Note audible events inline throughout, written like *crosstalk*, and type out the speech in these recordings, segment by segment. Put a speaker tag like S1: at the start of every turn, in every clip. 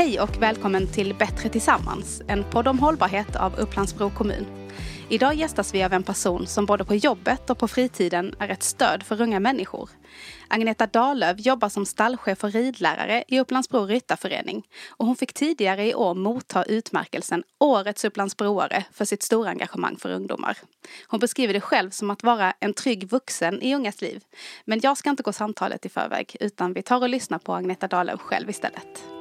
S1: Hej och välkommen till Bättre tillsammans, en podd om hållbarhet av Upplandsbro kommun. Idag gästas vi av en person som både på jobbet och på fritiden är ett stöd för unga människor. Agneta Dahlöf jobbar som stallchef och ridlärare i Upplandsbro Ryttarförening och hon fick tidigare i år motta utmärkelsen Årets Upplandsbroare för sitt stora engagemang för ungdomar. Hon beskriver det själv som att vara en trygg vuxen i ungas liv. Men jag ska inte gå samtalet i förväg utan vi tar och lyssnar på Agneta Dahlöf själv istället.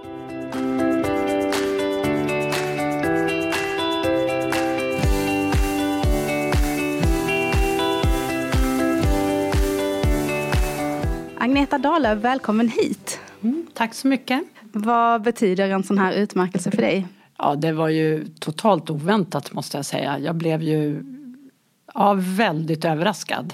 S1: Agneta Dahlöf, välkommen hit.
S2: Mm, tack så mycket.
S1: Vad betyder en sån här utmärkelse för dig?
S2: Ja, det var ju totalt oväntat måste jag säga. Jag blev ju ja, väldigt överraskad.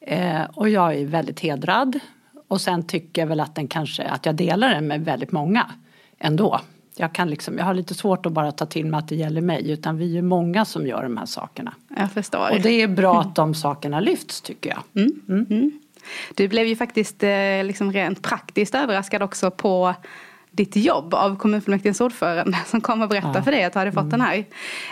S2: Eh, och jag är väldigt hedrad. Och sen tycker jag väl att den kanske, att jag delar den med väldigt många ändå. Jag, kan liksom, jag har lite svårt att bara ta till mig att det gäller mig utan vi är många som gör de här sakerna.
S1: Jag förstår.
S2: Och det är bra att de sakerna lyfts tycker jag.
S1: Mm. Mm. Mm. Du blev ju faktiskt eh, liksom rent praktiskt överraskad också på ditt jobb av kommunfullmäktiges ordförande *laughs* som kom och berättade ja. för dig att du hade fått mm. den här.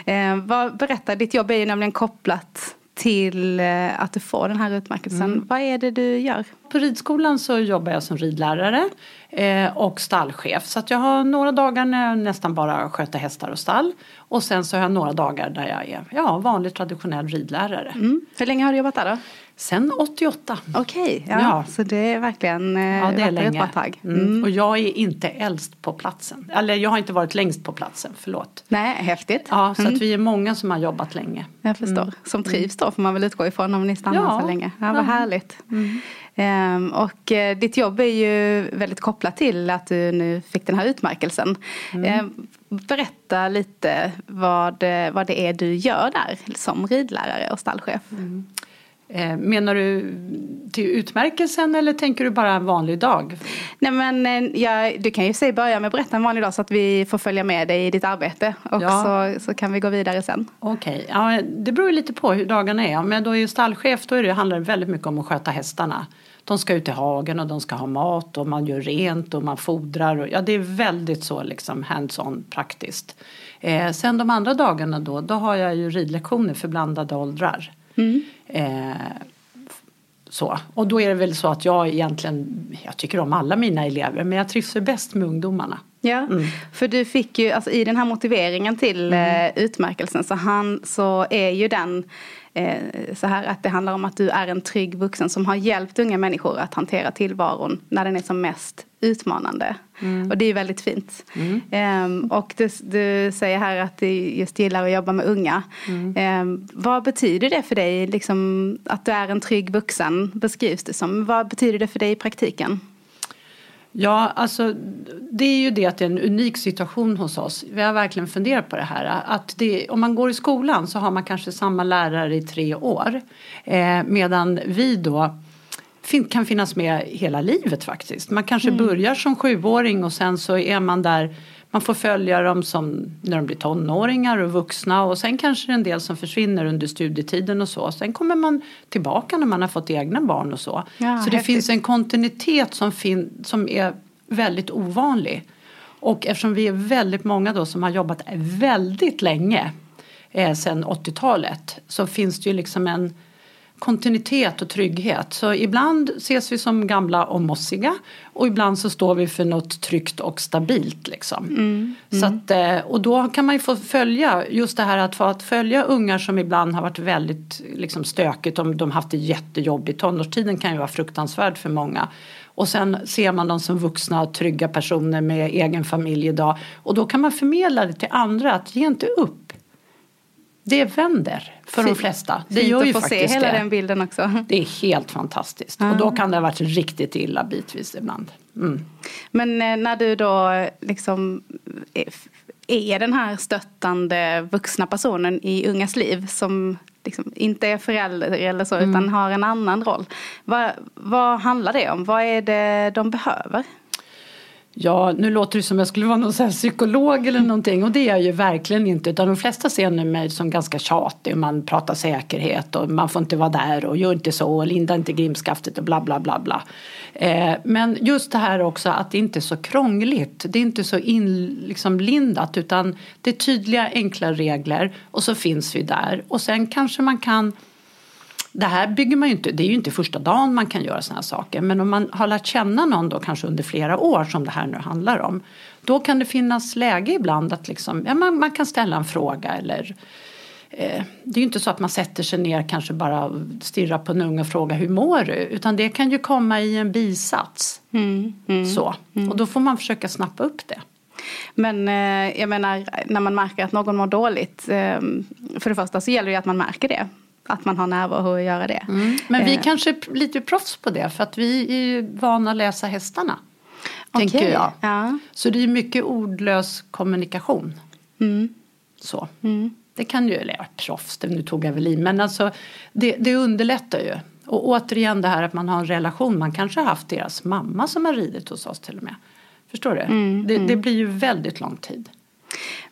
S1: Eh, vad, berätta, ditt jobb är ju nämligen kopplat till eh, att du får den här utmärkelsen. Mm. Vad är det du gör?
S2: På ridskolan så jobbar jag som ridlärare eh, och stallchef. Så jag har några dagar när jag nästan bara sköter hästar och stall. Och sen så har jag några dagar där jag är ja, vanlig traditionell ridlärare.
S1: Mm. Hur länge har du jobbat där då?
S2: Sen 88.
S1: Okej, okay, ja, ja, så det är verkligen eh, ja, det är länge. ett bra tag.
S2: Mm. Mm. Och jag är inte äldst på platsen. Eller jag har inte varit längst på platsen, förlåt.
S1: Nej, häftigt.
S2: Ja, så mm. att vi är många som har jobbat länge.
S1: Jag förstår. Mm. Som trivs då får man väl utgå ifrån om ni stannar ja. så länge. Ja, vad härligt. Um, och uh, ditt jobb är ju väldigt kopplat till att du nu fick den här utmärkelsen. Um, berätta lite vad, eh, vad det är du gör där som ridlärare och stallchef.
S2: Eh, menar du till utmärkelsen eller tänker du bara en vanlig dag?
S1: Nej men eh, ja, du kan ju säga börja med att berätta en vanlig dag så att vi får följa med dig i ditt arbete och ja. så, så kan vi gå vidare sen.
S2: Okej, okay. ja, det beror lite på hur dagarna är. Om jag då är stallchef då är det, handlar det väldigt mycket om att sköta hästarna. De ska ut i hagen och de ska ha mat och man gör rent och man fodrar. Och, ja, det är väldigt så liksom hands-on praktiskt. Eh, sen de andra dagarna då, då har jag ju ridlektioner för blandade åldrar. Mm. Eh, så. Och då är det väl så att jag egentligen, jag tycker om alla mina elever men jag trivs bäst med ungdomarna.
S1: Ja, mm. för du fick ju, alltså i den här motiveringen till mm. eh, utmärkelsen så, han, så är ju den eh, så här att det handlar om att du är en trygg vuxen som har hjälpt unga människor att hantera tillvaron när den är som mest utmanande. Mm. Och det är väldigt fint. Um, och du, du, säger här att du just gillar att jobba med unga. Mm. Um, vad betyder det för dig, liksom, att du är en trygg vuxen beskrivs det som. Vad betyder det för dig i praktiken?
S2: Ja, alltså det är ju det att det är en unik situation hos oss. Vi har verkligen funderat på det här. Att det, om man går i skolan så har man kanske samma lärare i tre år. Eh, medan vi då kan finnas med hela livet faktiskt. Man kanske mm. börjar som sjuåring och sen så är man där man får följa dem som när de blir tonåringar och vuxna och sen kanske en del som försvinner under studietiden och så. Sen kommer man tillbaka när man har fått egna barn och så. Ja, så det finns en kontinuitet som, fin som är väldigt ovanlig. Och eftersom vi är väldigt många då som har jobbat väldigt länge eh, sedan 80-talet så finns det ju liksom en kontinuitet och trygghet. Så ibland ses vi som gamla och mossiga och ibland så står vi för något tryggt och stabilt. Liksom. Mm. Mm. Så att, eh, och då kan man ju få följa just det här att få att följa ungar som ibland har varit väldigt liksom, stökigt. Om de haft det jättejobbigt. Tonårstiden kan ju vara fruktansvärd för många. Och sen ser man dem som vuxna och trygga personer med egen familj idag. Och då kan man förmedla det till andra att ge inte upp det vänder för Fint. de flesta.
S1: Det Fint gör ju att få se hela det. den bilden också.
S2: Det är helt fantastiskt. Mm. Och då kan det ha varit riktigt illa bitvis ibland. Mm.
S1: Men eh, när du då liksom är den här stöttande vuxna personen i ungas liv som liksom inte är förälder eller så mm. utan har en annan roll. Vad, vad handlar det om? Vad är det de behöver?
S2: Ja, nu låter det som jag skulle vara någon så psykolog eller någonting. Och det är jag ju verkligen inte. Utan de flesta ser nu mig som ganska tjatig. Och man pratar säkerhet och man får inte vara där och gör inte så och linda inte grimskaftet och bla bla bla bla. Eh, men just det här också att det inte är så krångligt, det är inte så inlindat liksom, utan det är tydliga enkla regler och så finns vi där. Och sen kanske man kan det här bygger man ju inte, det är ju inte första dagen man kan göra sådana här saker. Men om man har lärt känna någon då kanske under flera år som det här nu handlar om. Då kan det finnas läge ibland att liksom, ja, man, man kan ställa en fråga eller eh, det är ju inte så att man sätter sig ner kanske bara stirrar på en unge och frågar hur mår du? Utan det kan ju komma i en bisats. Mm, mm, så. Mm. Och då får man försöka snappa upp det.
S1: Men eh, jag menar när man märker att någon mår dåligt. Eh, för det första så gäller det ju att man märker det att man har närvaro att göra det.
S2: Mm. Men vi eh. kanske är lite proffs på det för att vi är ju vana att läsa hästarna. Okay. Tänker jag. Ja. Så det är mycket ordlös kommunikation. Mm. Så. Mm. Det kan ju, eller proffs, nu tog jag väl i, men alltså det, det underlättar ju. Och återigen det här att man har en relation, man kanske har haft deras mamma som har ridit hos oss till och med. Förstår du? Mm, det, mm. det, blir ju väldigt lång tid.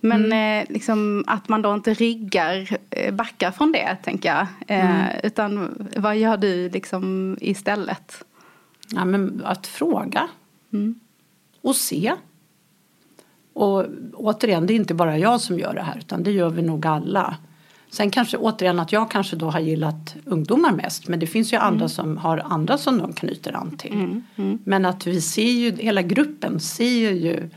S1: Men mm. eh, liksom, att man då inte riggar, eh, backar från det tänker jag. Eh, mm. Utan vad gör du liksom istället?
S2: Ja, men att fråga mm. och se. Och återigen, det är inte bara jag som gör det här utan det gör vi nog alla. Sen kanske återigen att jag kanske då har gillat ungdomar mest men det finns ju andra mm. som har andra som de knyter an till. Mm. Mm. Men att vi ser ju, hela gruppen ser ju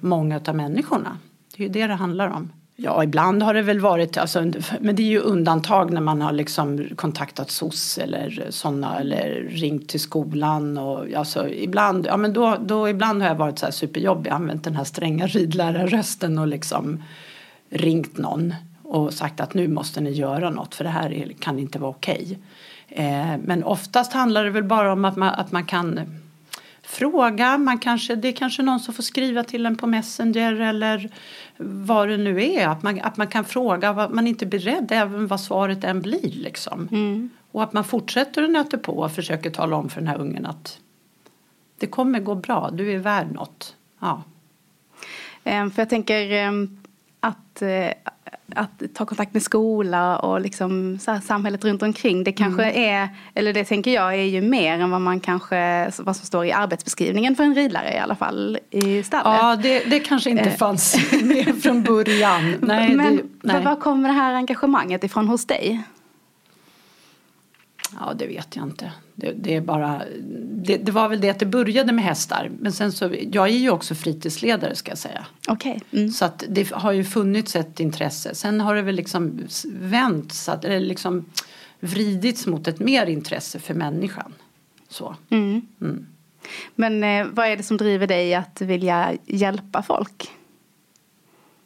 S2: många av människorna. Det är ju det det handlar om. Ja, ibland har det väl varit, alltså, men det är ju undantag när man har liksom kontaktat SOS eller sådana eller ringt till skolan och alltså ibland, ja men då, då ibland har jag varit så här superjobbig, använt den här stränga ridlärarrösten och liksom ringt någon och sagt att nu måste ni göra något för det här är, kan inte vara okej. Eh, men oftast handlar det väl bara om att man, att man kan fråga. Man kanske, det är kanske någon som får skriva till en på Messenger eller vad det nu är. Att man, att man kan fråga, att man inte är beredd även vad svaret än blir. Liksom. Mm. Och att man fortsätter att nöta på och försöker tala om för den här ungen att det kommer gå bra, du är värd något. Ja.
S1: Ehm, för jag tänker ehm, att eh, att ta kontakt med skola och liksom så samhället runt omkring. Det kanske mm. är, eller det tänker jag är ju mer än vad man kanske, vad som står i arbetsbeskrivningen för en ridlare i alla fall i stallet.
S2: Ja, det, det kanske inte eh. fanns *laughs* med från början.
S1: Nej, *laughs* Men det, nej. var kommer det här engagemanget ifrån hos dig?
S2: Ja, det vet jag inte. Det, det är bara, det, det, var väl det att det började med hästar. Men sen så, jag är ju också fritidsledare ska jag säga.
S1: Okay.
S2: Mm. Så att det har ju funnits ett intresse. Sen har det väl liksom vänt så att, eller liksom vridits mot ett mer intresse för människan. Så. Mm.
S1: Mm. Men eh, vad är det som driver dig att vilja hjälpa folk?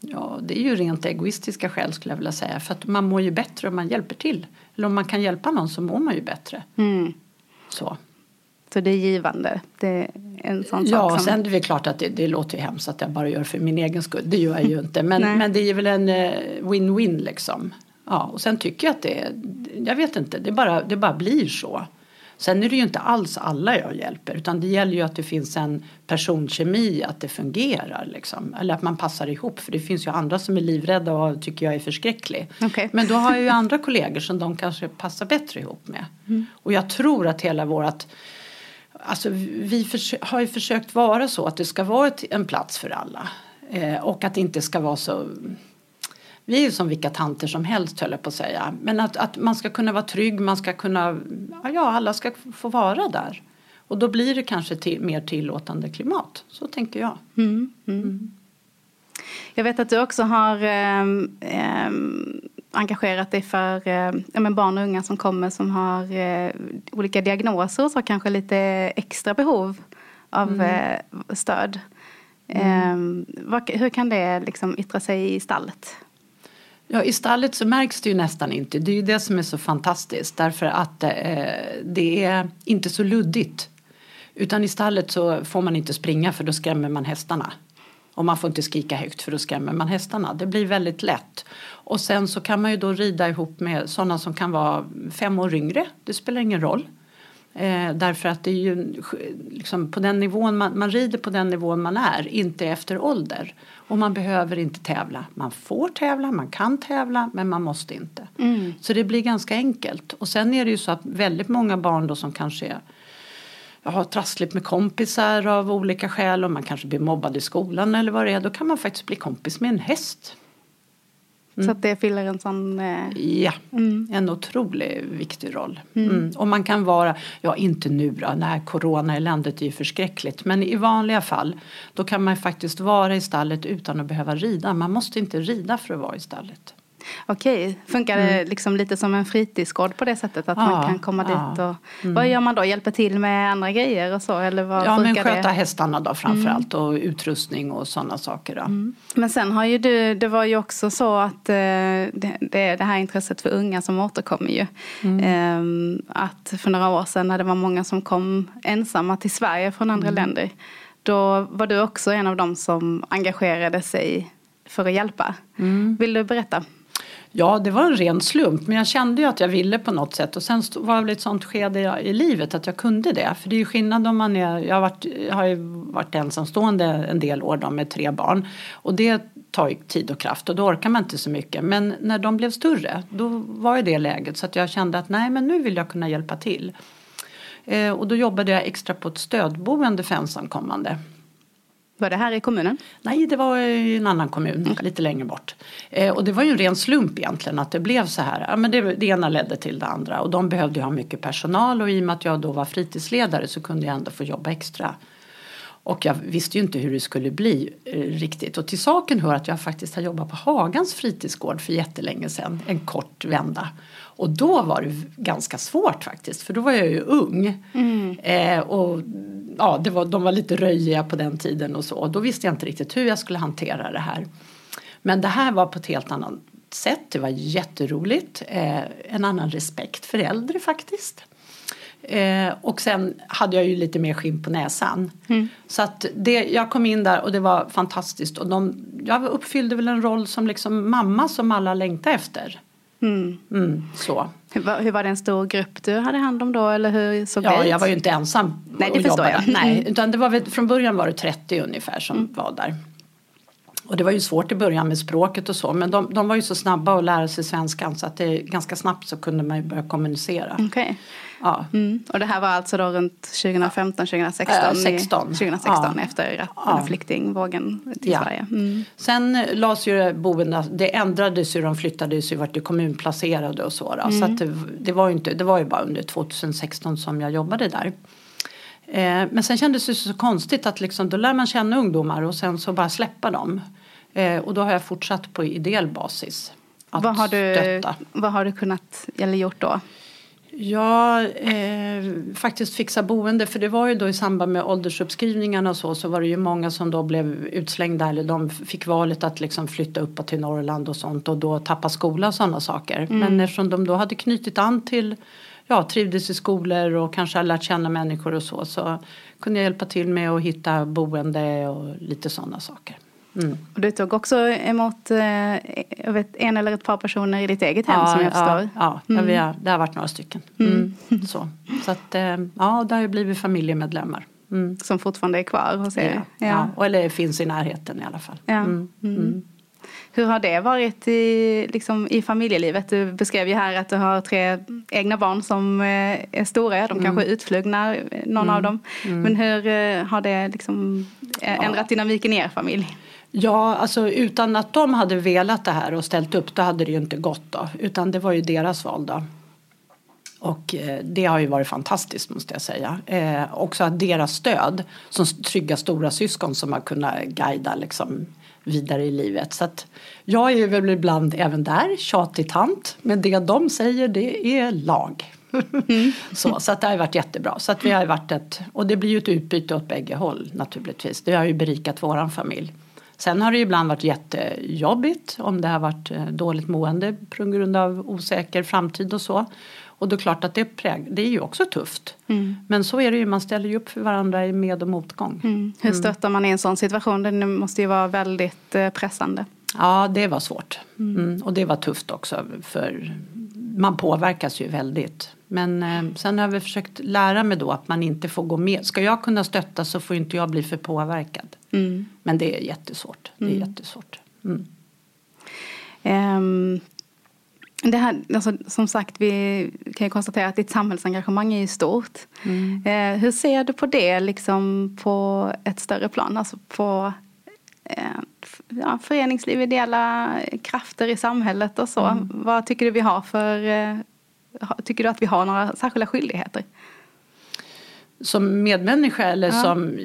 S2: Ja, det är ju rent egoistiska skäl skulle jag vilja säga. För att man mår ju bättre om man hjälper till. Eller om man kan hjälpa någon så mår man ju bättre. Mm. Så.
S1: Så det är givande. Det är en sån
S2: ja,
S1: sak
S2: som... sen är det klart att det, det låter ju hemskt att jag bara gör för min egen skull. Det gör jag ju inte. Men, men det är väl en eh, win-win liksom. Ja, och sen tycker jag att det är, jag vet inte, det bara, det bara blir så. Sen är det ju inte alls alla jag hjälper utan det gäller ju att det finns en personkemi, att det fungerar liksom. Eller att man passar ihop för det finns ju andra som är livrädda och tycker jag är förskräcklig. Okay. Men då har jag ju andra kollegor som de kanske passar bättre ihop med. Mm. Och jag tror att hela vårat Alltså vi har ju försökt vara så att det ska vara ett, en plats för alla. Eh, och att det inte ska vara så vi är ju som vilka tanter som helst höll jag på att säga. Men att, att man ska kunna vara trygg, man ska kunna, ja alla ska få vara där. Och då blir det kanske till, mer tillåtande klimat, så tänker jag. Mm, mm. Mm.
S1: Jag vet att du också har eh, engagerat dig för eh, barn och unga som kommer som har eh, olika diagnoser och så kanske lite extra behov av mm. eh, stöd. Mm. Ehm, vad, hur kan det liksom yttra sig i stallet?
S2: Ja, I stallet så märks det ju nästan inte. Det är ju det som är så fantastiskt därför att eh, det är inte så luddigt. Utan i stallet så får man inte springa för då skrämmer man hästarna. Och man får inte skrika högt för då skrämmer man hästarna. Det blir väldigt lätt. Och sen så kan man ju då rida ihop med sådana som kan vara fem år yngre. Det spelar ingen roll. Eh, därför att det är ju liksom på den nivån man, man rider på den nivån man är, inte efter ålder. Och man behöver inte tävla. Man får tävla, man kan tävla, men man måste inte.
S1: Mm.
S2: Så det blir ganska enkelt. Och sen är det ju så att väldigt många barn då som kanske är har trassligt med kompisar av olika skäl och man kanske blir mobbad i skolan eller vad det är. Då kan man faktiskt bli kompis med en häst.
S1: Mm. Så att det fyller en sån... Eh...
S2: Ja, mm. en otroligt viktig roll. Mm. mm. Och man kan vara, ja inte nu då, när coronaeländet är ju förskräckligt. Men i vanliga fall, då kan man faktiskt vara i stallet utan att behöva rida. Man måste inte rida för att vara i stallet.
S1: Okej, funkar det mm. liksom lite som en fritidsgård på det sättet att ja, man kan komma ja. dit och mm. vad gör man då? Hjälper till med andra grejer och så? Eller vad
S2: ja, men sköta det? hästarna då framförallt mm. och utrustning och sådana saker. Då. Mm.
S1: Men sen har ju du, det var ju också så att eh, det, det, det här intresset för unga som återkommer ju. Eh, att för några år sedan när det var många som kom ensamma till Sverige från andra mm. länder. Då var du också en av dem som engagerade sig för att hjälpa. Mm. Vill du berätta?
S2: Ja, det var en ren slump. Men jag kände ju att jag ville på något sätt. Och sen var det ett sånt skede i livet att jag kunde det. För det är ju skillnad om man är... Jag har, varit, jag har ju varit ensamstående en del år då med tre barn. Och det tar ju tid och kraft och då orkar man inte så mycket. Men när de blev större, då var ju det läget. Så att jag kände att nej, men nu vill jag kunna hjälpa till. Eh, och då jobbade jag extra på ett stödboende för ensamkommande.
S1: Var det här i kommunen?
S2: Nej, det var i en annan kommun okay. lite längre bort. Eh, och det var ju en ren slump egentligen att det blev så här. Ja, men det, det ena ledde till det andra och de behövde ju ha mycket personal och i och med att jag då var fritidsledare så kunde jag ändå få jobba extra. Och jag visste ju inte hur det skulle bli eh, riktigt. Och till saken hör att jag faktiskt har jobbat på Hagans fritidsgård för jättelänge sedan, en kort vända. Och då var det ganska svårt faktiskt, för då var jag ju ung. Mm. Eh, och ja, det var, de var lite röjiga på den tiden och så. Och då visste jag inte riktigt hur jag skulle hantera det här. Men det här var på ett helt annat sätt. Det var jätteroligt. Eh, en annan respekt för äldre faktiskt. Eh, och sen hade jag ju lite mer skinn på näsan. Mm. Så att det, jag kom in där och det var fantastiskt. Och de, jag uppfyllde väl en roll som liksom mamma som alla längtade efter. Mm. Mm, så.
S1: Hur var, hur var det en stor grupp du hade hand om då eller hur såg
S2: ja,
S1: det?
S2: Jag var ju inte ensam
S1: Nej, det förstår jag.
S2: Nej, mm. utan det var, från början var det 30 ungefär som mm. var där. Och det var ju svårt i början med språket och så men de, de var ju så snabba att lära sig svenskan så att det, ganska snabbt så kunde man ju börja kommunicera.
S1: Okay. Ja. Mm. Och det här var alltså då runt 2015, 2016?
S2: Äh, 16.
S1: 2016 ja. efter ja. flyktingvågen till ja. Sverige. Mm.
S2: Sen lades ju boendena, det ändrades ju, de flyttades ju vart det kommunplacerade och så. Mm. Så att det, det, var ju inte, det var ju bara under 2016 som jag jobbade där. Eh, men sen kändes det så konstigt att liksom, då lär man känna ungdomar och sen så bara släppa dem. Eh, och då har jag fortsatt på ideell basis.
S1: Att vad har du, stötta. Vad har du kunnat eller gjort då?
S2: Ja, eh, faktiskt fixa boende för det var ju då i samband med åldersuppskrivningarna och så så var det ju många som då blev utslängda eller de fick valet att liksom flytta upp till Norrland och sånt och då tappa skola och sådana saker. Mm. Men eftersom de då hade knutit an till ja, trivdes i skolor och kanske har lärt känna människor och så så kunde jag hjälpa till med att hitta boende och lite sådana saker.
S1: Mm. Och du tog också emot eh, vet, en eller ett par personer i ditt eget hem ja, som jag förstår.
S2: Ja, ja mm. har, det har varit några stycken. Mm. mm. *laughs* Så, så att, eh, ja, det har ju blivit familjemedlemmar.
S1: Mm. Som fortfarande är kvar hos er?
S2: Ja, ja. ja. eller finns i närheten i alla fall. Ja. Mm.
S1: Hur har det varit i, liksom, i familjelivet? Du beskrev ju här att du har tre egna barn som eh, är stora. De kanske är utflugna, någon av dem. Men hur har det liksom ändrat dynamiken i er familj?
S2: Ja, alltså utan att de hade velat det här och ställt upp då hade det ju inte gått då. Utan det var ju deras val då. Och eh, det har ju varit fantastiskt måste jag säga. Eh, också att deras stöd som trygga stora syskon som har kunnat guida liksom vidare i livet. Så att jag är väl ibland även där tjatig tant. Men det de säger det är lag. Mm. *laughs* så, så att det har varit jättebra. Så att vi har varit ett, och det blir ju ett utbyte åt bägge håll naturligtvis. Det har ju berikat våran familj. Sen har det ibland varit jättejobbigt om det har varit eh, dåligt mående på grund av osäker framtid och så. Och då är det klart att det, präg, det är ju också tufft. Mm. Men så är det ju, man ställer ju upp för varandra i med och motgång.
S1: Mm. Hur mm. stöttar man i en sån situation? Det måste ju vara väldigt eh, pressande.
S2: Ja, det var svårt. Mm. mm. Och det var tufft också för man påverkas ju väldigt. Men eh, sen har vi försökt lära mig då att man inte får gå med. Ska jag kunna stötta så får inte jag bli för påverkad.
S1: Mm.
S2: Men det är jättesvårt. Det är
S1: Mm.
S2: jättesvårt. Mm.
S1: Ehm, det här, alltså, som sagt, vi kan ju konstatera att ditt samhällsengagemang är ju stort. Eh, hur ser du på det liksom på ett större plan? Alltså på ja, föreningsliv, ideella krafter i samhället och så.
S2: Mm.
S1: Vad tycker du vi har för... Eh, tycker du att vi har några särskilda skyldigheter?
S2: Som medmänniska eller
S1: Ja.
S2: som,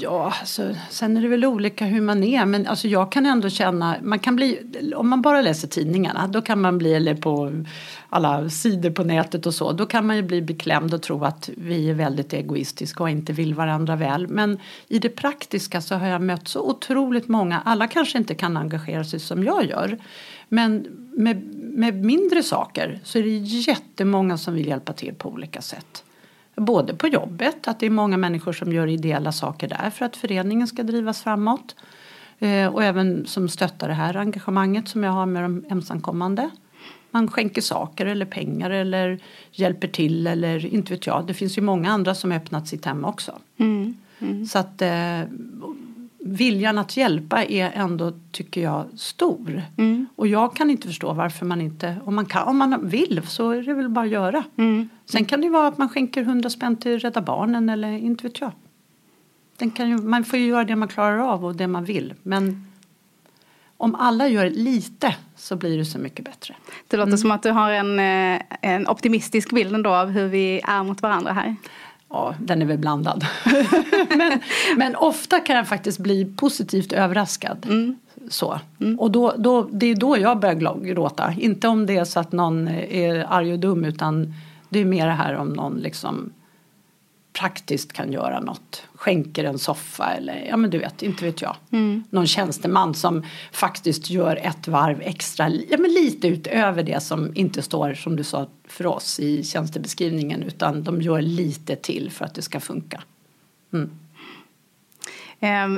S2: ja, alltså, sen är det väl olika hur man är. Men alltså, jag kan ändå känna, man kan bli, om man bara läser tidningarna, då kan man bli, eller på alla sidor på nätet och så, då kan man ju bli beklämd och tro att vi är väldigt egoistiska och inte vill varandra väl. Men i det praktiska så har jag mött så otroligt många, alla kanske inte kan engagera sig som jag gör. Men med, med mindre saker så är det jättemånga som vill hjälpa till på olika sätt. Både på jobbet, att det är många människor som gör ideella saker där för att föreningen ska drivas framåt. Eh, och även som stöttar det här engagemanget som jag har med de ensamkommande. Man skänker saker eller pengar eller hjälper till eller inte vet jag. Det finns ju många andra som har öppnat sitt hem också.
S1: Mm. Mm.
S2: Så att eh, viljan att hjälpa är ändå, tycker jag, stor.
S1: Mm.
S2: Och jag kan inte förstå varför man inte, om man, kan, om man vill så är det väl bara att göra.
S1: Mm.
S2: Sen kan det ju vara att man skänker 100 spänn till Rädda Barnen eller inte vet jag. Den kan ju, man får ju göra det man klarar av och det man vill. Men om alla gör lite så blir det så mycket bättre.
S1: Det låter
S2: Mm.
S1: som att du har en, eh, en optimistisk bild ändå av hur vi är mot varandra här.
S2: Ja, den är väl blandad. *laughs* men, men ofta kan jag faktiskt bli positivt överraskad.
S1: Mm.
S2: Så. Och då, då, det är då jag börjar gråta. Inte om det är så att någon är arg och dum utan det är mer det här om någon liksom praktiskt kan göra något. Skänker en soffa eller ja men du vet, inte vet jag.
S1: Mm.
S2: Någon tjänsteman som faktiskt gör ett varv extra, ja men lite utöver det som inte står som du sa för oss i tjänstebeskrivningen utan de gör lite till för att det ska funka. Mm.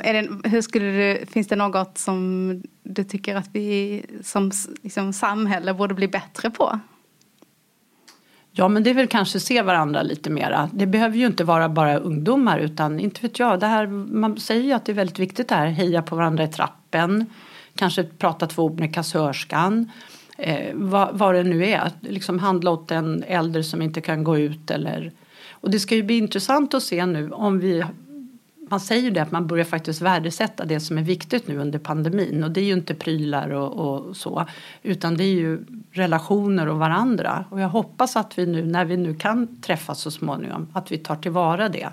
S1: Är det, hur skulle du, finns det något som du tycker att vi som liksom, samhälle borde bli bättre på?
S2: Ja men det är väl kanske se varandra lite mera. Det behöver ju inte vara bara ungdomar utan inte vet jag. Det här, man säger ju att det är väldigt viktigt det här. Heja på varandra i trappen. Kanske prata två ord med kassörskan. Eh, vad, vad det nu är. Liksom handla åt en äldre som inte kan gå ut eller. Och det ska ju bli intressant att se nu om vi man säger ju det att man börjar faktiskt värdesätta det som är viktigt nu under pandemin och det är ju inte prylar och, och så utan det är ju relationer och varandra och jag hoppas att vi nu när vi nu kan träffas så småningom att vi tar tillvara det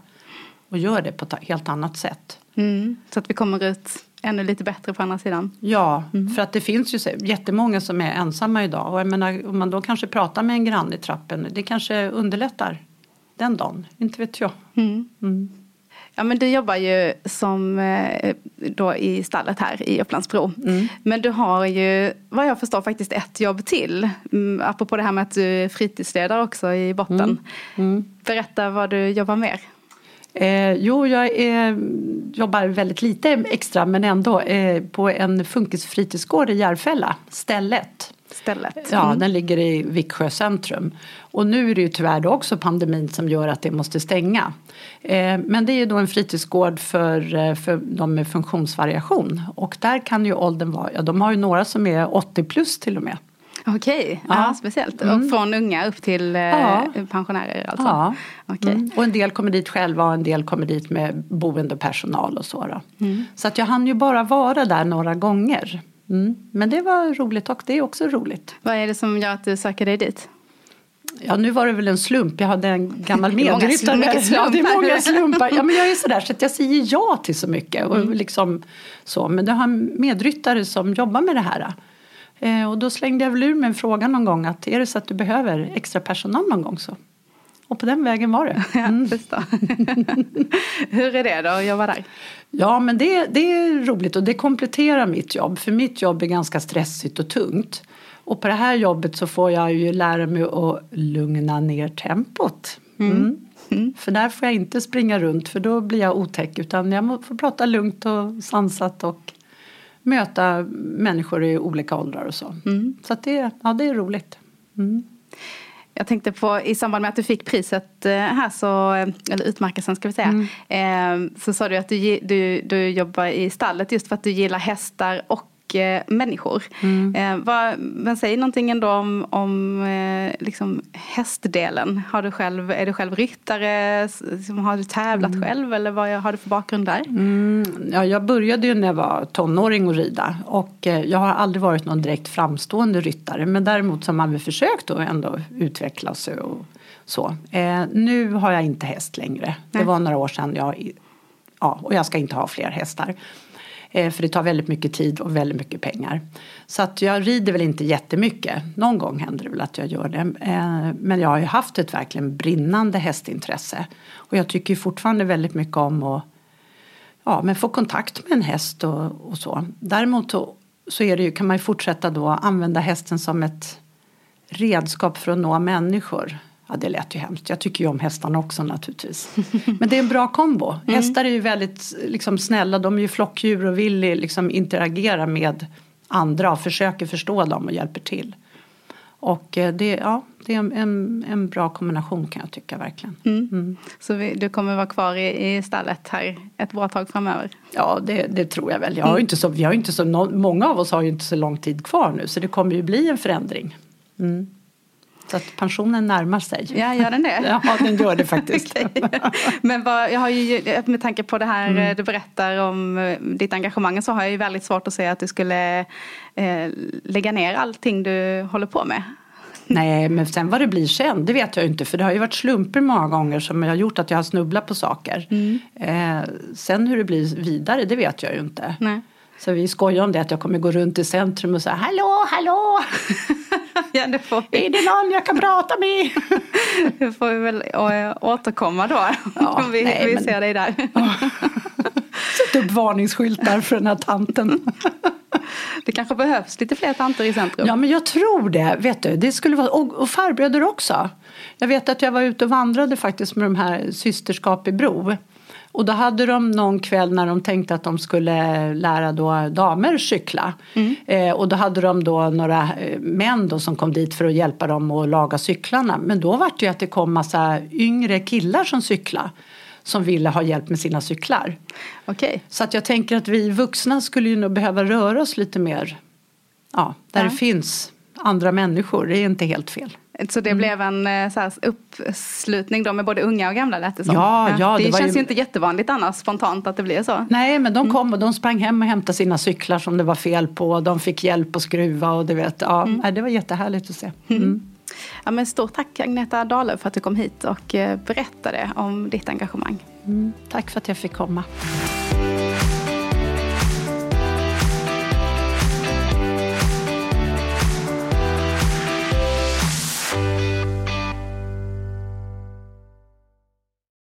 S2: och gör det på ett helt annat sätt.
S1: Mm. Så att vi kommer ut ännu lite bättre på andra sidan.
S2: Ja, för att det finns ju jättemånga som är ensamma idag och jag menar om man då kanske pratar med en granne i trappen det kanske underlättar den dagen, inte vet jag.
S1: Mm. Ja, men du jobbar ju som eh, då i stallet här i Upplandsbro.
S2: Mm.
S1: Men du har ju, vad jag förstår, faktiskt ett jobb till. Mm, apropå det här med att du är fritidsledare också i botten.
S2: Mm. Mm.
S1: Berätta vad du jobbar med.
S2: Eh, jo, jag är, jobbar väldigt lite extra men ändå eh, på en funkisfritidsgård i Järfälla, Stället.
S1: Stället.
S2: Ja,
S1: Mm.
S2: den ligger i Viksjö centrum. Och nu är det ju tyvärr också pandemin som gör att det måste stänga. Eh, men det är ju då en fritidsgård för, eh, för de med funktionsvariation. Och där kan ju åldern vara, ja de har ju några som är 80 plus till och med.
S1: Okej, ja.
S2: Ja.
S1: speciellt.
S2: Mm.
S1: Och från unga upp till eh,
S2: Ja.
S1: pensionärer alltså?
S2: Ja.
S1: Okej.
S2: Mm. Och en del kommer dit själva och en del kommer dit med boendepersonal och så.
S1: Mm.
S2: Så att jag hann ju bara vara där några gånger. Mm. Men det var roligt och det är också roligt.
S1: Vad är det som gör att du söker dig dit?
S2: Ja nu var det väl en slump, jag hade en gammal *laughs* medryttare. *laughs* Ja, det är många slumpar. *laughs* Ja men jag är sådär så att jag säger ja till så mycket. Och
S1: Mm.
S2: liksom så. Men jag har en medryttare som jobbar med det här. Eh, och då slängde jag väl ur mig en fråga någon gång att är det så att du behöver extra personal någon gång så. Och på den vägen var det. *laughs*
S1: Ja, förstår. *laughs* Hur är det då att jobba där?
S2: Ja, men det, det är roligt och det kompletterar mitt jobb. För mitt jobb är ganska stressigt och tungt. Och på det här jobbet så får jag ju lära mig att lugna ner tempot. Mm.
S1: Mm.
S2: För där får jag inte springa runt för då blir jag otäck. Utan jag får prata lugnt och sansat och möta människor i olika åldrar och så.
S1: Mm.
S2: Så det, ja, det är roligt.
S1: Jag tänkte på i samband med att du fick priset här, så, eller utmärkelsen ska vi säga, mm. så sa du att du, du, du jobbar i stallet just för att du gillar hästar och människor. Mm. Eh, vad, men säg någonting ändå om, om eh, liksom hästdelen. Har du själv, är du själv ryttare? Liksom, har du tävlat mm. själv eller vad har du för bakgrund där?
S2: Mm, ja, jag började ju när jag var tonåring att rida och eh, jag har aldrig varit någon direkt framstående ryttare men däremot så har man väl försökt att ändå utveckla sig och så. Eh, nu har jag inte häst längre. Nej. Det var några år sedan jag Ja, och jag ska inte ha fler hästar. Eh, för det tar väldigt mycket tid och väldigt mycket pengar. Så att jag rider väl inte jättemycket. Någon gång händer det väl att jag gör det. Eh, men jag har ju haft ett verkligen brinnande hästintresse. Och jag tycker fortfarande väldigt mycket om att ja, men få kontakt med en häst och, och så. Däremot så, så är det ju, kan man ju fortsätta då använda hästen som ett redskap för att nå människor. Ja, det lät ju hemskt. Jag tycker ju om hästarna också naturligtvis. *laughs* Men det är en bra kombo. Mm. Hästar är ju väldigt liksom, snälla. De är ju flockdjur och vill liksom, interagera med andra och försöker förstå dem och hjälper till. Och eh, det, ja, det är en, en bra kombination kan jag tycka verkligen.
S1: Mm. Mm. Så vi, du kommer vara kvar i, i stallet här ett bra tag framöver?
S2: Ja, det, det tror jag väl. Jag har mm. inte så, vi har inte så, många av oss har ju inte så lång tid kvar nu så det kommer ju bli en förändring. Mm. Så att pensionen närmar sig.
S1: Ja, gör den det? *laughs*
S2: ja, den gör det faktiskt. *laughs*
S1: Men vad, jag har ju, med tanke på det här mm. du berättar om eh, ditt engagemang så har jag ju väldigt svårt att säga att du skulle eh, lägga ner allting du håller på med.
S2: Nej, men sen vad det blir sen, det vet jag inte. För det har ju varit slumper många gånger som har gjort att jag har snubblat på saker. Mm. Eh, sen hur det blir vidare, det vet jag ju inte. Nej. Så vi skojar om det att jag kommer gå runt i centrum och säga hallå, hallå! *laughs*
S1: ja, det får vi.
S2: Är det någon jag kan prata med? *laughs*
S1: det får vi väl återkomma då. Ja, om vi, nej, vi men... ser dig där. *laughs*
S2: Sätt upp varningsskyltar för den här tanten.
S1: Det kanske behövs lite fler tanter i centrum.
S2: Ja men jag tror det. Vet du. det skulle vara, och, och farbröder också. Jag vet att jag var ute och vandrade faktiskt med de här Systerskap i Bro. Och då hade de någon kväll när de tänkte att de skulle lära då damer cykla. Mm. Eh, och då hade de då några eh, män då som kom dit för att hjälpa dem att laga cyklarna. Men då var det ju att det kom massa yngre killar som cyklade som ville ha hjälp med sina cyklar.
S1: Okay.
S2: Så att jag tänker att vi vuxna skulle ju nog behöva röra oss lite mer ja, där ja. det finns andra människor. Det är inte helt fel.
S1: Så det mm. blev en eh, så här, uppslutning då med både unga och gamla lät det som.
S2: Ja, ja,
S1: det, det känns ju... ju inte jättevanligt annars spontant att det blir så.
S2: Nej men de mm. kom och de sprang hem och hämtade sina cyklar som det var fel på. De fick hjälp att skruva och du vet. Ja, mm. Det var jättehärligt att se. *laughs* Mm. mm.
S1: Ja, men stort tack Agneta Dahlöf för att du kom hit och eh, berättade om ditt engagemang.
S2: Mm. Tack för att jag fick komma.